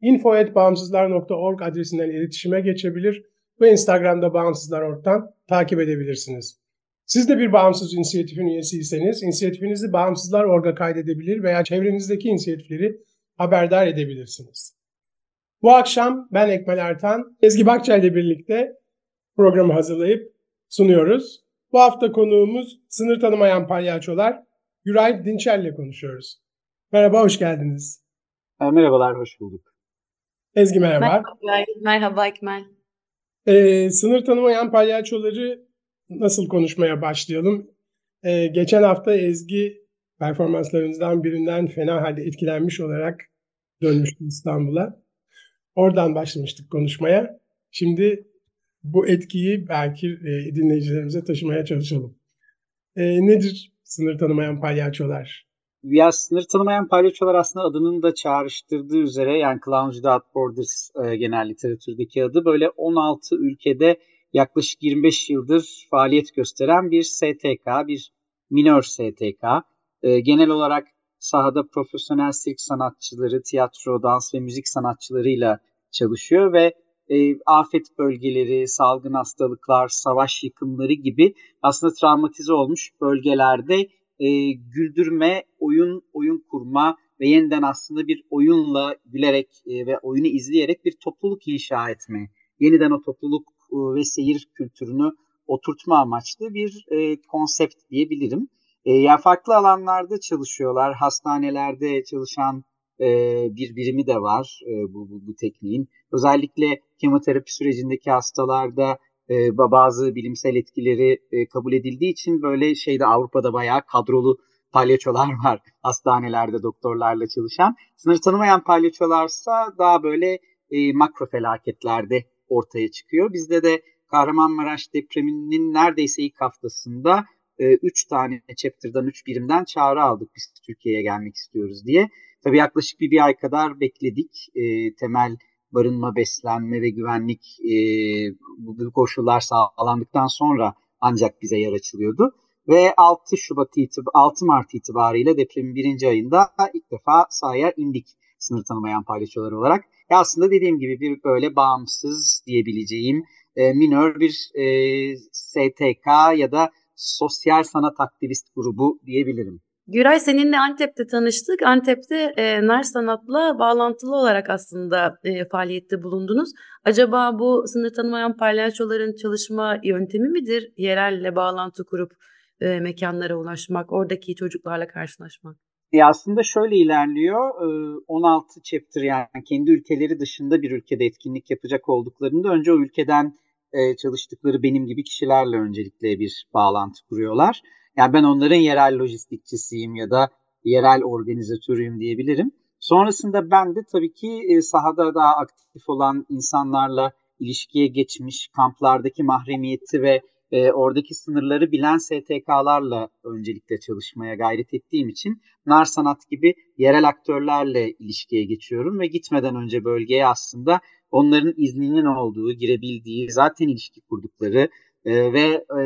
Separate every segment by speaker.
Speaker 1: info.bağımsızlar.org adresinden iletişime geçebilir ve Instagram'da Bağımsızlar.org'dan takip edebilirsiniz. Siz de bir bağımsız inisiyatifin üyesiyseniz inisiyatifinizi Bağımsızlar.org'a kaydedebilir veya çevrenizdeki inisiyatifleri haberdar edebilirsiniz. Bu akşam ben Ekmel Ertan, Ezgi Bakçay ile birlikte programı hazırlayıp sunuyoruz. Bu hafta konuğumuz sınır tanımayan palyaçolar Güray Dinçer ile konuşuyoruz. Merhaba, hoş geldiniz.
Speaker 2: Merhabalar, hoş bulduk.
Speaker 1: Ezgi merhaba.
Speaker 3: Merhaba, merhaba Ekmel.
Speaker 1: Ee, sınır tanımayan palyaçoları nasıl konuşmaya başlayalım? Ee, geçen hafta Ezgi performanslarınızdan birinden fena halde etkilenmiş olarak dönmüştü İstanbul'a. Oradan başlamıştık konuşmaya. Şimdi bu etkiyi belki e, dinleyicilerimize taşımaya çalışalım. E, nedir sınır tanımayan palyaçolar?
Speaker 2: Ya sınır tanımayan palyaçolar aslında adının da çağrıştırdığı üzere yani Clowns Without Borders e, genel literatürdeki adı böyle 16 ülkede yaklaşık 25 yıldır faaliyet gösteren bir STK, bir minör STK. E, genel olarak sahada profesyonel sirk sanatçıları, tiyatro, dans ve müzik sanatçılarıyla çalışıyor ve e, afet bölgeleri, salgın hastalıklar, savaş yıkımları gibi aslında travmatize olmuş bölgelerde e, güldürme, oyun oyun kurma ve yeniden aslında bir oyunla gülerek e, ve oyunu izleyerek bir topluluk inşa etme, yeniden o topluluk e, ve seyir kültürünü oturtma amaçlı bir e, konsept diyebilirim. E, ya farklı alanlarda çalışıyorlar, hastanelerde çalışan e, bir birimi de var e, bu, bu, bu tekniğin. Özellikle kemoterapi sürecindeki hastalarda e, bazı bilimsel etkileri e, kabul edildiği için böyle şeyde Avrupa'da bayağı kadrolu palyaçolar var hastanelerde doktorlarla çalışan. Sınır tanımayan palyaçolarsa daha böyle e, makro felaketlerde ortaya çıkıyor. Bizde de Kahramanmaraş depreminin neredeyse ilk haftasında 3 e, tane chapter'dan 3 birimden çağrı aldık biz Türkiye'ye gelmek istiyoruz diye. Tabii yaklaşık bir, bir ay kadar bekledik. E, temel barınma, beslenme ve güvenlik e, bu koşullar sağlandıktan sonra ancak bize yer açılıyordu. Ve 6 Şubat itib 6 Mart itibariyle depremin birinci ayında ilk defa sahaya indik sınır tanımayan paylaşıyorlar olarak. Ya aslında dediğim gibi bir böyle bağımsız diyebileceğim e, minör bir e, STK ya da sosyal sanat aktivist grubu diyebilirim.
Speaker 3: Güray seninle Antep'te tanıştık. Antep'te e, nar sanatla bağlantılı olarak aslında e, faaliyette bulundunuz. Acaba bu sınır tanımayan palyaçoların çalışma yöntemi midir? Yerelle bağlantı kurup e, mekanlara ulaşmak, oradaki çocuklarla karşılaşmak.
Speaker 2: E aslında şöyle ilerliyor. 16 chapter yani kendi ülkeleri dışında bir ülkede etkinlik yapacak olduklarında önce o ülkeden çalıştıkları benim gibi kişilerle öncelikle bir bağlantı kuruyorlar. Yani ben onların yerel lojistikçisiyim ya da yerel organizatörüyüm diyebilirim. Sonrasında ben de tabii ki sahada daha aktif olan insanlarla ilişkiye geçmiş, kamplardaki mahremiyeti ve e, oradaki sınırları bilen STK'larla öncelikle çalışmaya gayret ettiğim için nar sanat gibi yerel aktörlerle ilişkiye geçiyorum ve gitmeden önce bölgeye aslında onların izninin olduğu, girebildiği, zaten ilişki kurdukları e, ve e,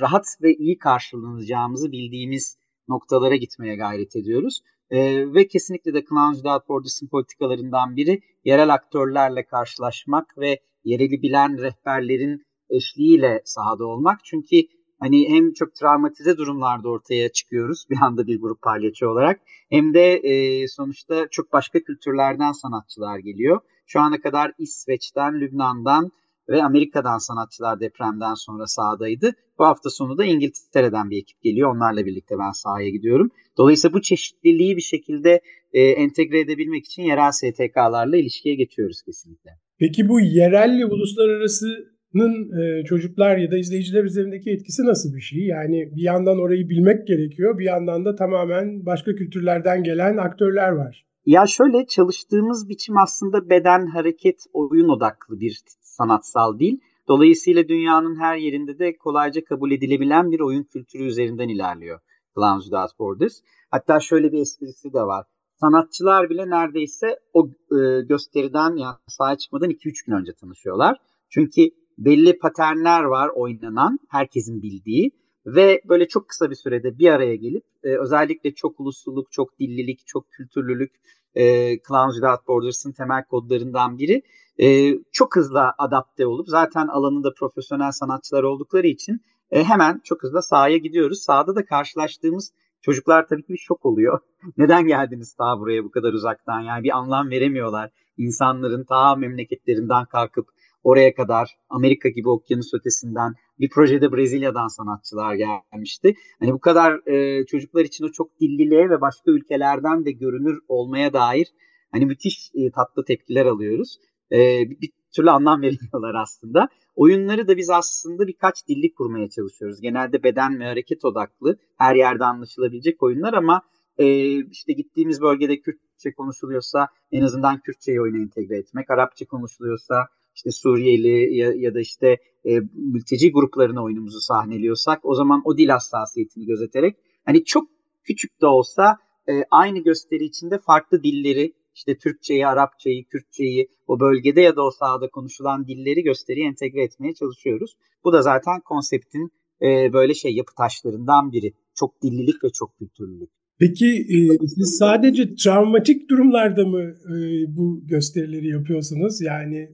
Speaker 2: rahat ve iyi karşılanacağımızı bildiğimiz noktalara gitmeye gayret ediyoruz. E, ve kesinlikle de Clowns Without Borders'ın politikalarından biri yerel aktörlerle karşılaşmak ve yereli bilen rehberlerin eşliğiyle sahada olmak. Çünkü hani hem çok travmatize durumlarda ortaya çıkıyoruz bir anda bir grup palyaço olarak hem de e, sonuçta çok başka kültürlerden sanatçılar geliyor. Şu ana kadar İsveç'ten, Lübnan'dan ve Amerika'dan sanatçılar depremden sonra sahadaydı. Bu hafta sonu da İngiltere'den bir ekip geliyor. Onlarla birlikte ben sahaya gidiyorum. Dolayısıyla bu çeşitliliği bir şekilde e, entegre edebilmek için yerel STK'larla ilişkiye geçiyoruz kesinlikle.
Speaker 1: Peki bu yerelli uluslararasının e, çocuklar ya da izleyiciler üzerindeki etkisi nasıl bir şey? Yani bir yandan orayı bilmek gerekiyor, bir yandan da tamamen başka kültürlerden gelen aktörler var.
Speaker 2: Ya şöyle çalıştığımız biçim aslında beden, hareket, oyun odaklı bir sanatsal dil. Dolayısıyla dünyanın her yerinde de kolayca kabul edilebilen bir oyun kültürü üzerinden ilerliyor Clowns Without Borders. Hatta şöyle bir esprisi de var. Sanatçılar bile neredeyse o e, gösteriden yani sahaya çıkmadan 2-3 gün önce tanışıyorlar. Çünkü belli paternler var oynanan, herkesin bildiği ve böyle çok kısa bir sürede bir araya gelip e, özellikle çok ulusluluk, çok dillilik, çok kültürlülük e, Clowns Without Borders'ın temel kodlarından biri. E, çok hızlı adapte olup zaten alanında profesyonel sanatçılar oldukları için e, hemen çok hızlı sahaya gidiyoruz. Sahada da karşılaştığımız çocuklar tabii ki bir şok oluyor. Neden geldiniz daha buraya bu kadar uzaktan? Yani bir anlam veremiyorlar. İnsanların ta memleketlerinden kalkıp oraya kadar Amerika gibi okyanus ötesinden bir projede Brezilya'dan sanatçılar gelmişti. Hani bu kadar e, çocuklar için o çok dilliliğe ve başka ülkelerden de görünür olmaya dair hani müthiş e, tatlı tepkiler alıyoruz. E, bir, bir türlü anlam veremiyorlar aslında. Oyunları da biz aslında birkaç dilli kurmaya çalışıyoruz. Genelde beden ve hareket odaklı, her yerde anlaşılabilecek oyunlar ama e, işte gittiğimiz bölgede Kürtçe konuşuluyorsa en azından Kürtçeyi oyuna entegre etmek, Arapça konuşuluyorsa işte Suriyeli ya, ya da işte e, mülteci gruplarına oyunumuzu sahneliyorsak o zaman o dil hassasiyetini gözeterek hani çok küçük de olsa e, aynı gösteri içinde farklı dilleri işte Türkçeyi, Arapçayı, Kürtçeyi o bölgede ya da o sahada konuşulan dilleri gösteriye entegre etmeye çalışıyoruz. Bu da zaten konseptin e, böyle şey yapı taşlarından biri. Çok dillilik ve çok kültürlülük.
Speaker 1: Peki e, siz sadece travmatik durumlarda mı e, bu gösterileri yapıyorsunuz? Yani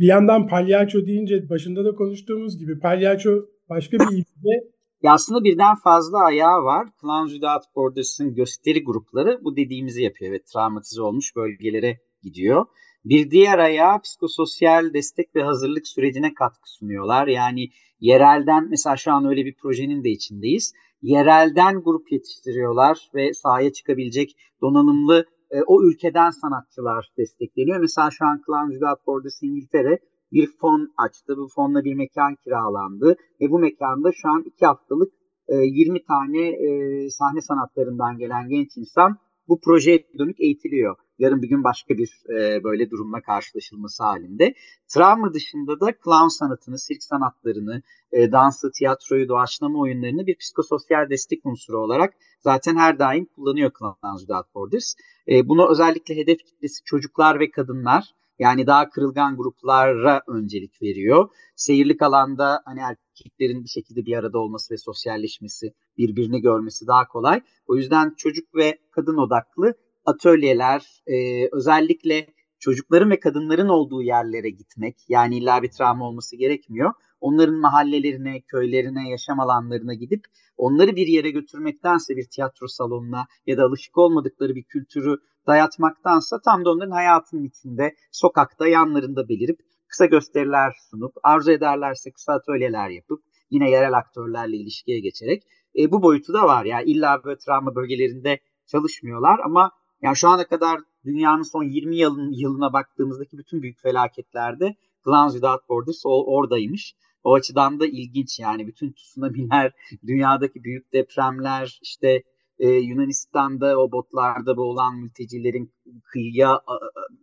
Speaker 1: bir yandan palyaço deyince başında da konuştuğumuz gibi palyaço başka bir isimle
Speaker 2: ya aslında birden fazla ayağı var. Clowns Without Borders'ın gösteri grupları bu dediğimizi yapıyor. Evet travmatize olmuş bölgelere gidiyor. Bir diğer ayağı psikososyal destek ve hazırlık sürecine katkı sunuyorlar. Yani yerelden mesela şu an öyle bir projenin de içindeyiz. Yerelden grup yetiştiriyorlar ve sahaya çıkabilecek donanımlı e, o ülkeden sanatçılar destekleniyor. Mesela şu an Without Borders İngiltere bir fon açtı. Bu fonla bir mekan kiralandı ve bu mekanda şu an iki haftalık e, 20 tane e, sahne sanatlarından gelen genç insan bu projeye dönük eğitiliyor. Yarın bir gün başka bir e, böyle durumla karşılaşılması halinde. Travma dışında da clown sanatını, sirk sanatlarını, e, dansı, tiyatroyu, doğaçlama oyunlarını bir psikososyal destek unsuru olarak zaten her daim kullanıyor Clowns Without Borders. E, bunu özellikle hedef kitlesi çocuklar ve kadınlar yani daha kırılgan gruplara öncelik veriyor. Seyirlik alanda hani erkeklerin bir şekilde bir arada olması ve sosyalleşmesi, birbirini görmesi daha kolay. O yüzden çocuk ve kadın odaklı atölyeler, e, özellikle çocukların ve kadınların olduğu yerlere gitmek, yani illa bir travma olması gerekmiyor. Onların mahallelerine, köylerine, yaşam alanlarına gidip onları bir yere götürmektense bir tiyatro salonuna ya da alışık olmadıkları bir kültürü dayatmaktansa tam da onların hayatının içinde, sokakta, yanlarında belirip kısa gösteriler sunup, arzu ederlerse kısa atölyeler yapıp, yine yerel aktörlerle ilişkiye geçerek e, bu boyutu da var. Yani illa böyle travma bölgelerinde çalışmıyorlar ama yani şu ana kadar dünyanın son 20 yılın, yılına baktığımızdaki bütün büyük felaketlerde Clowns Without Borders oradaymış. O açıdan da ilginç yani bütün tsunamiler, dünyadaki büyük depremler, işte e, Yunanistan'da o botlarda boğulan mültecilerin kıyıya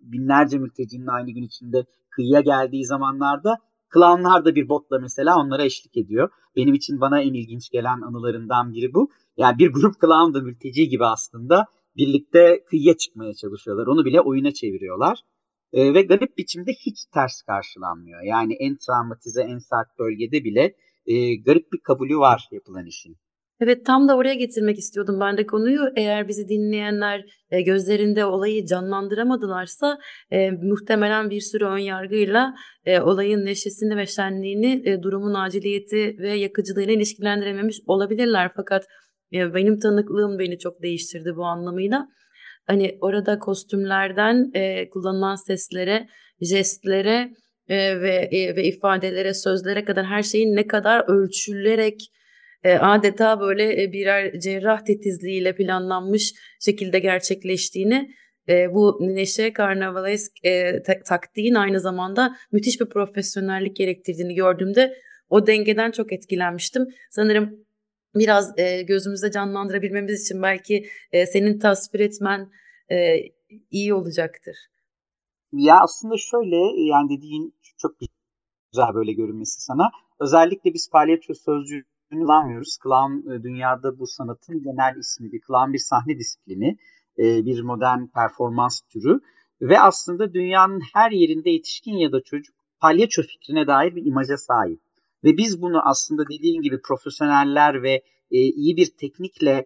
Speaker 2: binlerce mültecinin aynı gün içinde kıyıya geldiği zamanlarda Klanlar da bir botla mesela onlara eşlik ediyor. Benim için bana en ilginç gelen anılarından biri bu. Yani bir grup klan da mülteci gibi aslında birlikte kıyıya çıkmaya çalışıyorlar. Onu bile oyuna çeviriyorlar. E, ve garip biçimde hiç ters karşılanmıyor. Yani en travmatize, en sert bölgede bile e, garip bir kabulü var yapılan işin.
Speaker 3: Evet tam da oraya getirmek istiyordum ben de konuyu. Eğer bizi dinleyenler e, gözlerinde olayı canlandıramadılarsa e, muhtemelen bir sürü ön yargıyla e, olayın neşesini ve şenliğini e, durumun aciliyeti ve yakıcılığıyla ilişkilendirememiş olabilirler. Fakat e, benim tanıklığım beni çok değiştirdi bu anlamıyla. Hani orada kostümlerden e, kullanılan seslere, jestlere e, ve e, ve ifadelere, sözlere kadar her şeyin ne kadar ölçülerek e, adeta böyle e, birer cerrah titizliğiyle planlanmış şekilde gerçekleştiğini e, bu neşe karnavalesk e, ta- taktiğin aynı zamanda müthiş bir profesyonellik gerektirdiğini gördüğümde o dengeden çok etkilenmiştim. Sanırım biraz e, gözümüzde canlandırabilmemiz için belki e, senin tasvir etmen e, iyi olacaktır.
Speaker 2: Ya aslında şöyle yani dediğin çok güzel böyle görünmesi sana. Özellikle biz palyaço sözcüğünü kullanmıyoruz. Clown e, dünyada bu sanatın genel ismi. Bir clown bir sahne disiplini, e, bir modern performans türü ve aslında dünyanın her yerinde yetişkin ya da çocuk palyaço fikrine dair bir imaja sahip. Ve biz bunu aslında dediğin gibi profesyoneller ve e, iyi bir teknikle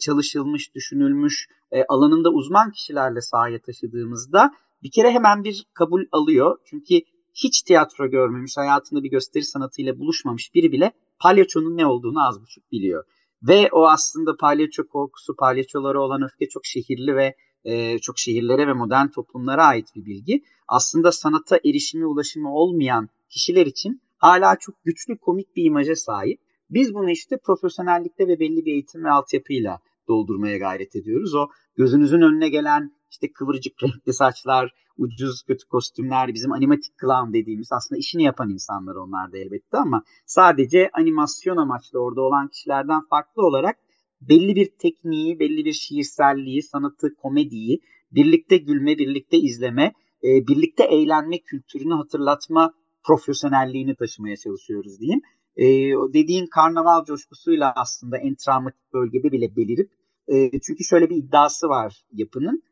Speaker 2: çalışılmış, düşünülmüş, alanında uzman kişilerle sahaya taşıdığımızda bir kere hemen bir kabul alıyor. Çünkü hiç tiyatro görmemiş, hayatında bir gösteri sanatıyla buluşmamış biri bile palyaçonun ne olduğunu az buçuk biliyor. Ve o aslında palyaço korkusu, palyaçolara olan öfke çok şehirli ve e, çok şehirlere ve modern toplumlara ait bir bilgi. Aslında sanata erişimi, ulaşımı olmayan kişiler için hala çok güçlü komik bir imaja sahip. Biz bunu işte profesyonellikte ve belli bir eğitim ve altyapıyla doldurmaya gayret ediyoruz. O gözünüzün önüne gelen işte kıvırcık renkli saçlar, ucuz kötü kostümler, bizim animatik clown dediğimiz aslında işini yapan insanlar onlar da elbette ama sadece animasyon amaçlı orada olan kişilerden farklı olarak belli bir tekniği, belli bir şiirselliği, sanatı, komediyi, birlikte gülme, birlikte izleme, e, birlikte eğlenme kültürünü hatırlatma profesyonelliğini taşımaya çalışıyoruz diyeyim. E, dediğin karnaval coşkusuyla aslında en travmatik bölgede bile belirip e, çünkü şöyle bir iddiası var yapının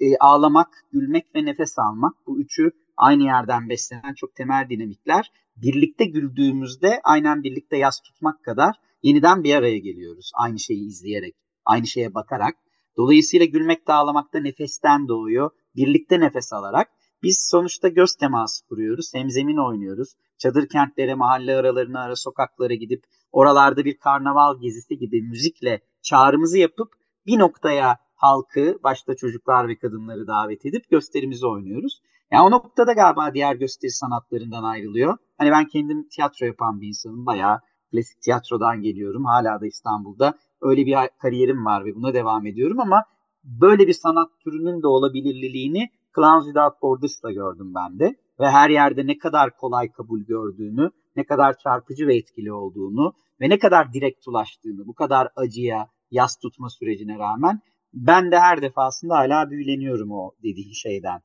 Speaker 2: e, ağlamak, gülmek ve nefes almak. Bu üçü aynı yerden beslenen çok temel dinamikler. Birlikte güldüğümüzde aynen birlikte yas tutmak kadar yeniden bir araya geliyoruz. Aynı şeyi izleyerek, aynı şeye bakarak. Dolayısıyla gülmek de ağlamak da nefesten doğuyor. Birlikte nefes alarak. Biz sonuçta göz teması kuruyoruz. Hemzemin oynuyoruz. Çadır kentlere, mahalle aralarına, ara sokaklara gidip oralarda bir karnaval gezisi gibi müzikle çağrımızı yapıp bir noktaya halkı, başta çocuklar ve kadınları davet edip gösterimizi oynuyoruz. Yani o noktada galiba diğer gösteri sanatlarından ayrılıyor. Hani ben kendim tiyatro yapan bir insanım. Bayağı klasik tiyatrodan geliyorum. Hala da İstanbul'da öyle bir kariyerim var ve buna devam ediyorum ama böyle bir sanat türünün de olabilirliğini Clowns Without Borders'la gördüm ben de. Ve her yerde ne kadar kolay kabul gördüğünü, ne kadar çarpıcı ve etkili olduğunu ve ne kadar direkt ulaştığını, bu kadar acıya, yas tutma sürecine rağmen ben de her defasında hala büyüleniyorum o dediği şeyden.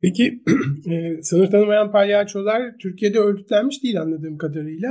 Speaker 1: Peki e, sınır tanımayan palyaçolar Türkiye'de örgütlenmiş değil anladığım kadarıyla.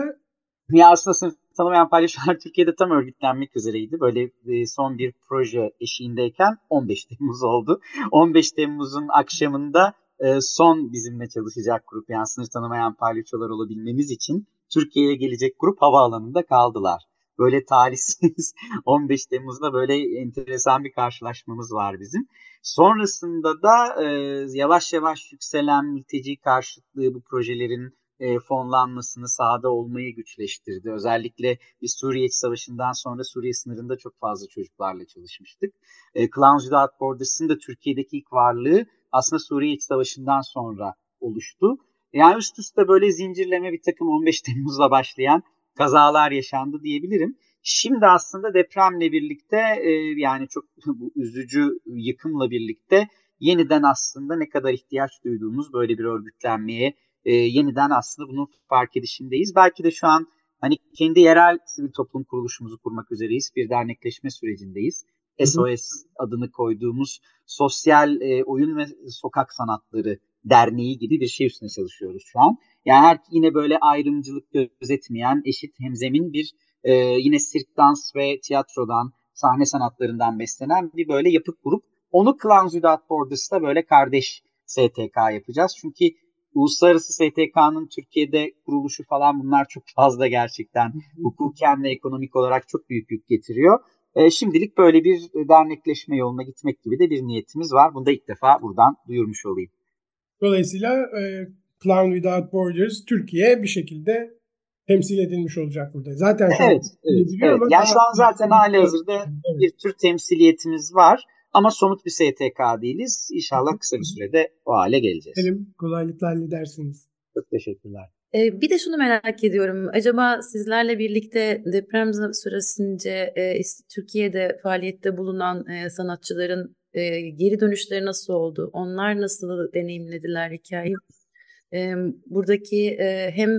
Speaker 2: Ya aslında sınır tanımayan palyaçolar Türkiye'de tam örgütlenmek üzereydi. Böyle e, son bir proje eşiğindeyken 15 Temmuz oldu. 15 Temmuz'un akşamında e, son bizimle çalışacak grup yani sınır tanımayan palyaçolar olabilmemiz için Türkiye'ye gelecek grup havaalanında kaldılar böyle talihsiz 15 Temmuz'da böyle enteresan bir karşılaşmamız var bizim. Sonrasında da e, yavaş yavaş yükselen mülteci karşıtlığı bu projelerin e, fonlanmasını sahada olmayı güçleştirdi. Özellikle biz Suriye Savaşı'ndan sonra Suriye sınırında çok fazla çocuklarla çalışmıştık. E, Clowns Without Borders'ın da Türkiye'deki ilk varlığı aslında Suriye Savaşı'ndan sonra oluştu. Yani üst üste böyle zincirleme bir takım 15 Temmuz'la başlayan kazalar yaşandı diyebilirim. Şimdi aslında depremle birlikte e, yani çok bu üzücü yıkımla birlikte yeniden aslında ne kadar ihtiyaç duyduğumuz böyle bir örgütlenmeye e, yeniden aslında bunun fark edişindeyiz. Belki de şu an hani kendi yerel sivil toplum kuruluşumuzu kurmak üzereyiz. Bir dernekleşme sürecindeyiz. SOS adını koyduğumuz sosyal e, oyun ve sokak sanatları derneği gibi bir şey üstüne çalışıyoruz şu an. Yani her, yine böyle ayrımcılık gözetmeyen eşit hemzemin bir e, yine sirk, dans ve tiyatrodan, sahne sanatlarından beslenen bir böyle yapık grup. Onu Clowns Without Borders'ta böyle kardeş STK yapacağız. Çünkü uluslararası STK'nın Türkiye'de kuruluşu falan bunlar çok fazla gerçekten hukuken ve ekonomik olarak çok büyük yük getiriyor. E, şimdilik böyle bir dernekleşme yoluna gitmek gibi de bir niyetimiz var. Bunu da ilk defa buradan duyurmuş olayım.
Speaker 1: Dolayısıyla e, Clown Without Borders Türkiye bir şekilde temsil edilmiş olacak burada. Zaten şu
Speaker 2: evet, evet, evet. Ama yani şu an zaten hali hazırda evet. bir tür temsiliyetimiz var. Ama somut bir STK değiliz. İnşallah kısa bir sürede o hale geleceğiz.
Speaker 1: Elim kolaylıkla halledersiniz.
Speaker 2: Çok teşekkürler.
Speaker 3: Ee, bir de şunu merak ediyorum. Acaba sizlerle birlikte deprem süresince e, Türkiye'de faaliyette bulunan e, sanatçıların e, geri dönüşleri nasıl oldu? Onlar nasıl deneyimlediler hikayeyi? E, buradaki e, hem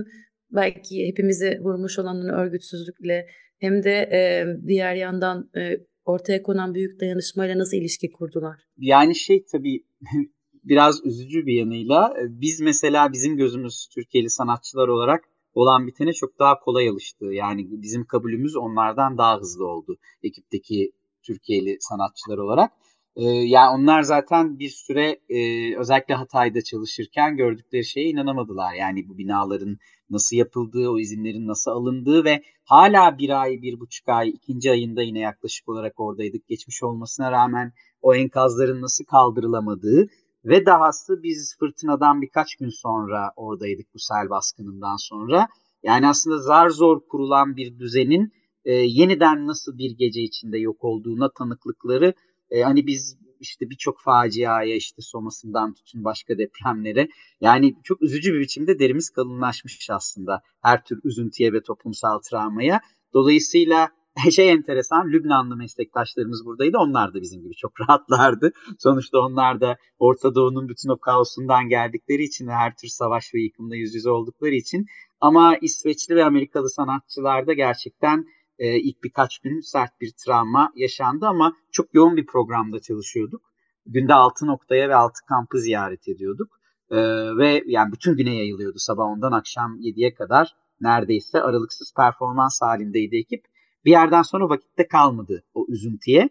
Speaker 3: belki hepimizi vurmuş olanın örgütsüzlükle hem de e, diğer yandan e, ortaya konan büyük dayanışmayla nasıl ilişki kurdular?
Speaker 2: Yani şey tabii biraz üzücü bir yanıyla biz mesela bizim gözümüz Türkiye'li sanatçılar olarak olan bitene çok daha kolay alıştı. Yani bizim kabulümüz onlardan daha hızlı oldu ekipteki Türkiye'li sanatçılar olarak. Ee, yani onlar zaten bir süre e, özellikle Hatay'da çalışırken gördükleri şeye inanamadılar. Yani bu binaların nasıl yapıldığı, o izinlerin nasıl alındığı ve hala bir ay, bir buçuk ay, ikinci ayında yine yaklaşık olarak oradaydık. Geçmiş olmasına rağmen o enkazların nasıl kaldırılamadığı ve dahası biz fırtınadan birkaç gün sonra oradaydık bu sel baskınından sonra. Yani aslında zar zor kurulan bir düzenin e, yeniden nasıl bir gece içinde yok olduğuna tanıklıkları e, hani biz işte birçok faciaya işte Soma'sından tutun başka depremlere yani çok üzücü bir biçimde derimiz kalınlaşmış aslında her tür üzüntüye ve toplumsal travmaya. Dolayısıyla şey enteresan Lübnanlı meslektaşlarımız buradaydı. Onlar da bizim gibi çok rahatlardı. Sonuçta onlar da Orta Doğu'nun bütün o kaosundan geldikleri için ve her tür savaş ve yıkımla yüz yüze oldukları için. Ama İsveçli ve Amerikalı sanatçılar da gerçekten e, ilk birkaç gün sert bir travma yaşandı ama çok yoğun bir programda çalışıyorduk. Günde 6 noktaya ve 6 kampı ziyaret ediyorduk. E, ve yani bütün güne yayılıyordu sabah 10'dan akşam 7'ye kadar neredeyse aralıksız performans halindeydi ekip. Bir yerden sonra vakitte kalmadı o üzüntüye.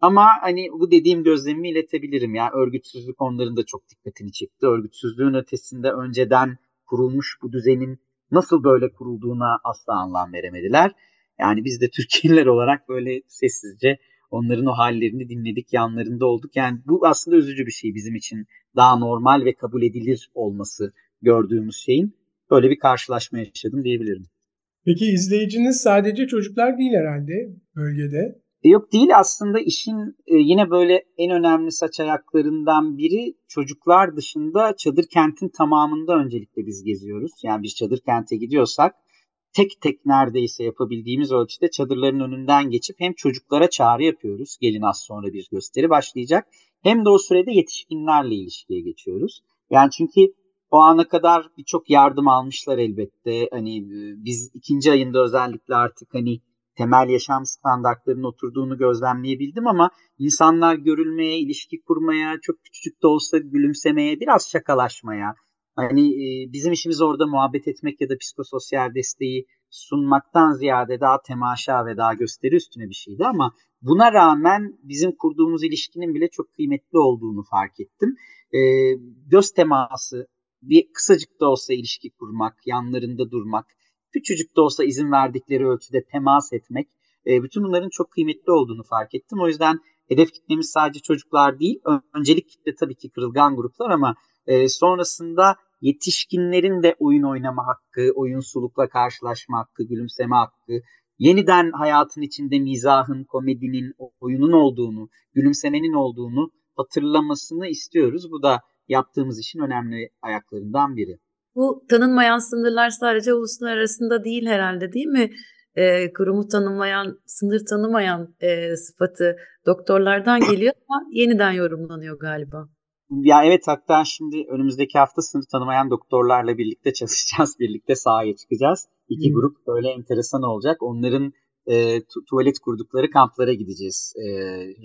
Speaker 2: Ama hani bu dediğim gözlemimi iletebilirim. Yani örgütsüzlük onların da çok dikkatini çekti. Örgütsüzlüğün ötesinde önceden kurulmuş bu düzenin nasıl böyle kurulduğuna asla anlam veremediler. Yani biz de Türkiye'liler olarak böyle sessizce onların o hallerini dinledik, yanlarında olduk. Yani bu aslında üzücü bir şey bizim için. Daha normal ve kabul edilir olması gördüğümüz şeyin. Böyle bir karşılaşma yaşadım diyebilirim.
Speaker 1: Peki izleyiciniz sadece çocuklar değil herhalde bölgede.
Speaker 2: E yok değil aslında işin e, yine böyle en önemli saç ayaklarından biri çocuklar dışında çadır kentin tamamında öncelikle biz geziyoruz. Yani biz çadır kente gidiyorsak tek tek neredeyse yapabildiğimiz ölçüde çadırların önünden geçip hem çocuklara çağrı yapıyoruz. Gelin az sonra bir gösteri başlayacak. Hem de o sürede yetişkinlerle ilişkiye geçiyoruz. Yani çünkü o ana kadar birçok yardım almışlar elbette. Hani e, biz ikinci ayında özellikle artık hani temel yaşam standartlarının oturduğunu gözlemleyebildim ama insanlar görülmeye, ilişki kurmaya, çok küçücük de olsa gülümsemeye, biraz şakalaşmaya, Hani e, bizim işimiz orada muhabbet etmek ya da psikososyal desteği sunmaktan ziyade daha temaşa ve daha gösteri üstüne bir şeydi ama buna rağmen bizim kurduğumuz ilişkinin bile çok kıymetli olduğunu fark ettim. E, göz teması, bir kısacık da olsa ilişki kurmak, yanlarında durmak, küçücük de olsa izin verdikleri ölçüde temas etmek, e, bütün bunların çok kıymetli olduğunu fark ettim. O yüzden hedef kitlemiz sadece çocuklar değil, öncelik kitle tabii ki kırılgan gruplar ama e, sonrasında yetişkinlerin de oyun oynama hakkı, oyunsulukla karşılaşma hakkı, gülümseme hakkı, yeniden hayatın içinde mizahın, komedinin, oyunun olduğunu, gülümsemenin olduğunu hatırlamasını istiyoruz. Bu da yaptığımız işin önemli ayaklarından biri.
Speaker 3: Bu tanınmayan sınırlar sadece uluslar arasında değil herhalde değil mi? E, kurumu tanımayan, sınır tanımayan e, sıfatı doktorlardan geliyor ama yeniden yorumlanıyor galiba.
Speaker 2: Ya evet hatta şimdi önümüzdeki hafta sınıf tanımayan doktorlarla birlikte çalışacağız. Birlikte sahaya çıkacağız. İki hmm. grup böyle enteresan olacak. Onların e, tu- tuvalet kurdukları kamplara gideceğiz. E,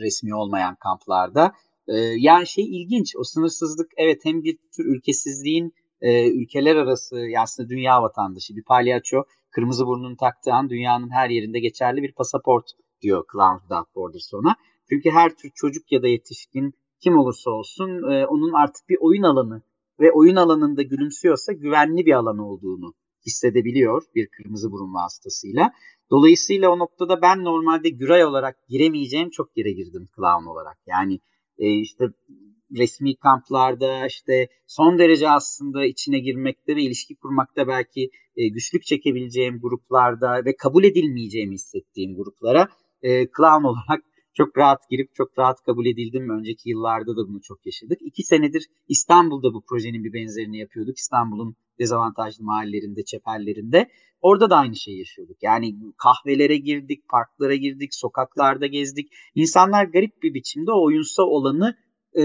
Speaker 2: resmi olmayan kamplarda. E, yani şey ilginç. O sınırsızlık evet hem bir tür ülkesizliğin e, ülkeler arası aslında dünya vatandaşı bir palyaço kırmızı burnunu taktığı an dünyanın her yerinde geçerli bir pasaport diyor Clown Without Borders ona. Çünkü her tür çocuk ya da yetişkin kim olursa olsun e, onun artık bir oyun alanı ve oyun alanında gülümsüyorsa güvenli bir alan olduğunu hissedebiliyor bir kırmızı burun vasıtasıyla. Dolayısıyla o noktada ben normalde güray olarak giremeyeceğim çok yere girdim clown olarak. Yani e, işte resmi kamplarda işte son derece aslında içine girmekte ve ilişki kurmakta belki e, güçlük çekebileceğim gruplarda ve kabul edilmeyeceğimi hissettiğim gruplara e, clown olarak çok rahat girip çok rahat kabul edildim. Önceki yıllarda da bunu çok yaşadık. İki senedir İstanbul'da bu projenin bir benzerini yapıyorduk. İstanbul'un dezavantajlı mahallelerinde, çeperlerinde. Orada da aynı şeyi yaşıyorduk. Yani kahvelere girdik, parklara girdik, sokaklarda gezdik. İnsanlar garip bir biçimde oyunsa olanı e,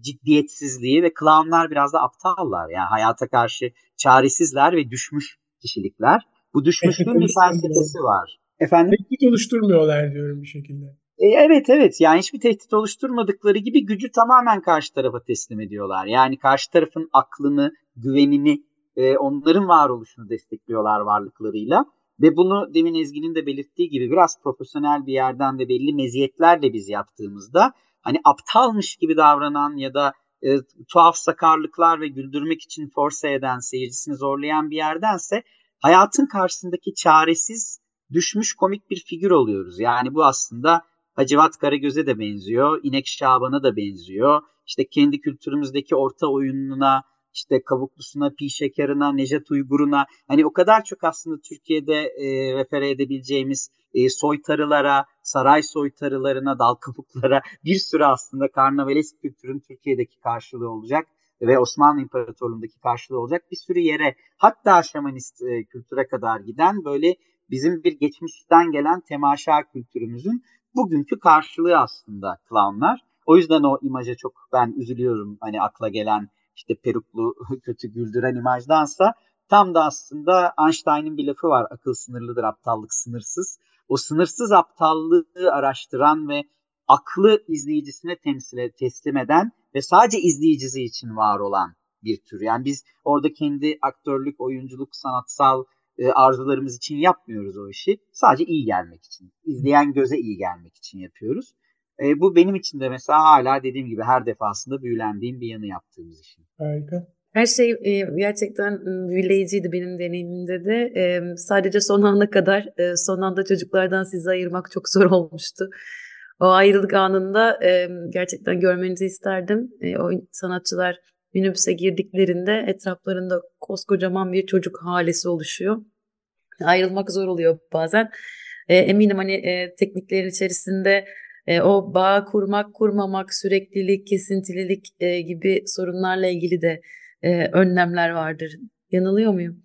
Speaker 2: ciddiyetsizliği ve clownlar biraz da aptallar. Yani hayata karşı çaresizler ve düşmüş kişilikler. Bu düşmüşlüğün bir felsefesi var.
Speaker 1: Efendim? Tehdit oluşturmuyorlar diyorum bir şekilde.
Speaker 2: E, evet evet yani hiçbir tehdit oluşturmadıkları gibi gücü tamamen karşı tarafa teslim ediyorlar. Yani karşı tarafın aklını, güvenini, e, onların varoluşunu destekliyorlar varlıklarıyla. Ve bunu demin Ezgi'nin de belirttiği gibi biraz profesyonel bir yerden ve belli meziyetlerle biz yaptığımızda hani aptalmış gibi davranan ya da e, tuhaf sakarlıklar ve güldürmek için force eden, seyircisini zorlayan bir yerdense hayatın karşısındaki çaresiz, düşmüş komik bir figür oluyoruz. Yani bu aslında Hacivat Karagöz'e de benziyor, İnek Şaban'a da benziyor. İşte kendi kültürümüzdeki orta oyununa, işte Kavuklusuna, Pi Şeker'ına, Nejat Uygur'una hani o kadar çok aslında Türkiye'de e, refere edebileceğimiz e, soytarılara, saray soytarılarına, dal kabuklara bir sürü aslında karnavalesk kültürün Türkiye'deki karşılığı olacak ve Osmanlı İmparatorluğu'ndaki karşılığı olacak bir sürü yere hatta şamanist e, kültüre kadar giden böyle bizim bir geçmişten gelen temaşa kültürümüzün bugünkü karşılığı aslında clownlar. O yüzden o imaja çok ben üzülüyorum hani akla gelen işte peruklu kötü güldüren imajdansa tam da aslında Einstein'ın bir lafı var akıl sınırlıdır aptallık sınırsız. O sınırsız aptallığı araştıran ve aklı izleyicisine temsil e, teslim eden ve sadece izleyicisi için var olan bir tür. Yani biz orada kendi aktörlük, oyunculuk, sanatsal e, arzularımız için yapmıyoruz o işi. Sadece iyi gelmek için, izleyen göze iyi gelmek için yapıyoruz. E, bu benim için de mesela hala dediğim gibi her defasında büyülendiğim bir yanı yaptığımız işin.
Speaker 1: Harika.
Speaker 3: Her şey e, gerçekten büyüleyiciydi benim deneyimimde de. E, sadece son ana kadar, e, son anda çocuklardan sizi ayırmak çok zor olmuştu. O ayrılık anında e, gerçekten görmenizi isterdim. E, o sanatçılar minibüse girdiklerinde etraflarında koskocaman bir çocuk halesi oluşuyor. Ayrılmak zor oluyor bazen. E, eminim hani e, tekniklerin içerisinde e, o bağ kurmak, kurmamak, süreklilik, kesintililik e, gibi sorunlarla ilgili de e, önlemler vardır. Yanılıyor muyum?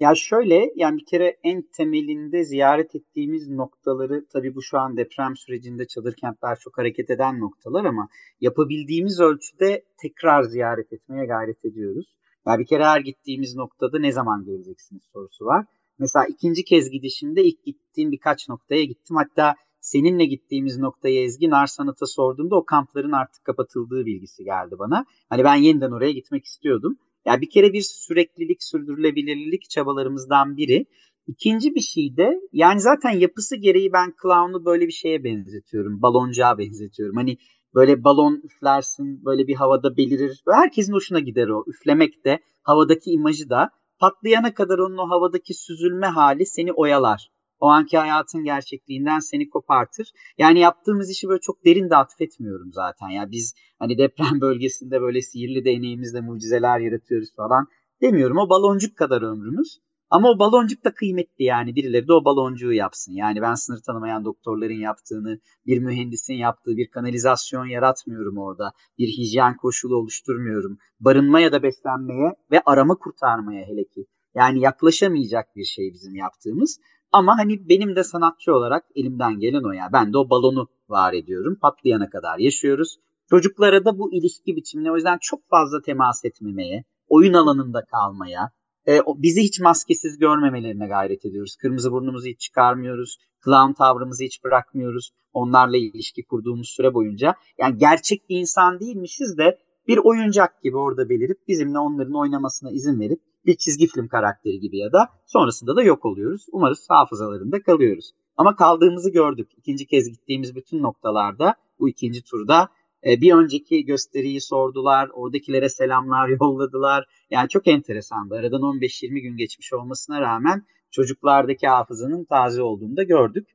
Speaker 2: Ya şöyle yani bir kere en temelinde ziyaret ettiğimiz noktaları tabii bu şu an deprem sürecinde çadır kentler çok hareket eden noktalar ama yapabildiğimiz ölçüde tekrar ziyaret etmeye gayret ediyoruz. Ya bir kere her gittiğimiz noktada ne zaman geleceksiniz sorusu var. Mesela ikinci kez gidişimde ilk gittiğim birkaç noktaya gittim. Hatta seninle gittiğimiz noktaya Ezgi Nar Sanat'a sorduğumda o kampların artık kapatıldığı bilgisi geldi bana. Hani ben yeniden oraya gitmek istiyordum. Yani bir kere bir süreklilik, sürdürülebilirlik çabalarımızdan biri. İkinci bir şey de yani zaten yapısı gereği ben clown'u böyle bir şeye benzetiyorum. Baloncağa benzetiyorum. Hani böyle balon üflersin böyle bir havada belirir. Herkesin hoşuna gider o. Üflemek de havadaki imajı da patlayana kadar onun o havadaki süzülme hali seni oyalar o anki hayatın gerçekliğinden seni kopartır. Yani yaptığımız işi böyle çok derin de atfetmiyorum zaten. Ya biz hani deprem bölgesinde böyle sihirli deneyimizle mucizeler yaratıyoruz falan demiyorum. O baloncuk kadar ömrümüz. Ama o baloncuk da kıymetli yani birileri de o baloncuğu yapsın. Yani ben sınır tanımayan doktorların yaptığını, bir mühendisin yaptığı bir kanalizasyon yaratmıyorum orada. Bir hijyen koşulu oluşturmuyorum. Barınma ya da beslenmeye ve arama kurtarmaya hele ki. Yani yaklaşamayacak bir şey bizim yaptığımız. Ama hani benim de sanatçı olarak elimden gelen o ya. Ben de o balonu var ediyorum. Patlayana kadar yaşıyoruz. Çocuklara da bu ilişki biçimine o yüzden çok fazla temas etmemeye, oyun alanında kalmaya, e, bizi hiç maskesiz görmemelerine gayret ediyoruz. Kırmızı burnumuzu hiç çıkarmıyoruz. Clown tavrımızı hiç bırakmıyoruz. Onlarla ilişki kurduğumuz süre boyunca. Yani gerçek bir insan değilmişiz de bir oyuncak gibi orada belirip bizimle onların oynamasına izin verip bir çizgi film karakteri gibi ya da sonrasında da yok oluyoruz. Umarız hafızalarında kalıyoruz. Ama kaldığımızı gördük. İkinci kez gittiğimiz bütün noktalarda bu ikinci turda E, bir önceki gösteriyi sordular, oradakilere selamlar yolladılar. Yani çok enteresandı. Aradan 15-20 gün geçmiş olmasına rağmen çocuklardaki hafızanın taze olduğunu da gördük.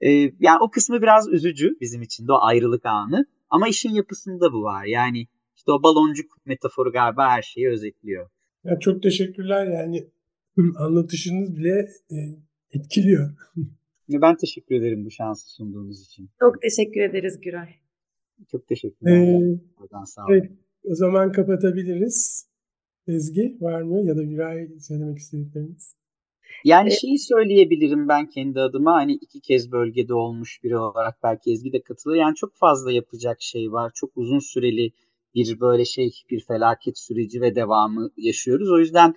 Speaker 2: E, yani o kısmı biraz üzücü bizim için de o ayrılık anı. Ama işin yapısında bu var. Yani işte o baloncuk metaforu galiba her şeyi özetliyor.
Speaker 1: Ya çok teşekkürler yani anlatışınız bile e, etkiliyor.
Speaker 2: Ben teşekkür ederim bu şansı sunduğunuz için.
Speaker 3: Çok teşekkür ederiz Güray.
Speaker 2: Çok teşekkürler.
Speaker 1: Ee,
Speaker 2: Oradan sağ olun.
Speaker 1: evet, o zaman kapatabiliriz. Ezgi var mı ya da Güray söylemek istedikleriniz?
Speaker 2: Yani
Speaker 3: E-
Speaker 2: şeyi söyleyebilirim ben kendi adıma hani iki kez bölgede olmuş biri olarak belki Ezgi de katılır. Yani çok fazla yapacak şey var. Çok uzun süreli bir böyle şey bir felaket süreci ve devamı yaşıyoruz. O yüzden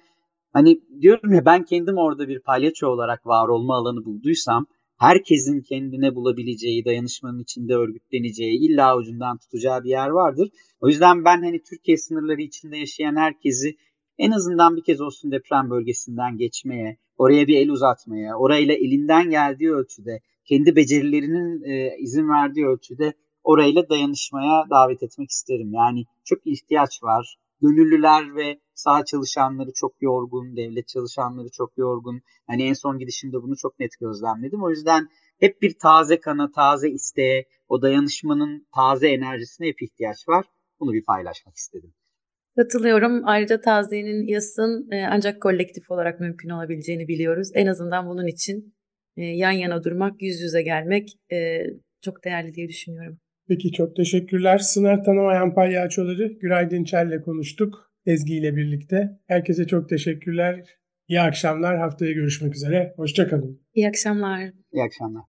Speaker 2: hani diyorum ya ben kendim orada bir palyaço olarak var olma alanı bulduysam herkesin kendine bulabileceği, dayanışmanın içinde örgütleneceği, illa ucundan tutacağı bir yer vardır. O yüzden ben hani Türkiye sınırları içinde yaşayan herkesi en azından bir kez olsun deprem bölgesinden geçmeye, oraya bir el uzatmaya, orayla elinden geldiği ölçüde, kendi becerilerinin e, izin verdiği ölçüde orayla dayanışmaya davet etmek isterim. Yani çok ihtiyaç var. Gönüllüler ve sağ çalışanları çok yorgun, devlet çalışanları çok yorgun. Hani en son gidişimde bunu çok net gözlemledim. O yüzden hep bir taze kana, taze isteğe, o dayanışmanın taze enerjisine hep ihtiyaç var. Bunu bir paylaşmak istedim.
Speaker 3: Katılıyorum. Ayrıca taziyenin yasın e, ancak kolektif olarak mümkün olabileceğini biliyoruz. En azından bunun için e, yan yana durmak, yüz yüze gelmek e, çok değerli diye düşünüyorum.
Speaker 1: Peki çok teşekkürler. Sınır tanımayan palyaçoları Güray Dinçer'le konuştuk. Ezgi ile birlikte. Herkese çok teşekkürler. İyi akşamlar. Haftaya görüşmek üzere. Hoşçakalın.
Speaker 3: İyi akşamlar.
Speaker 2: İyi akşamlar.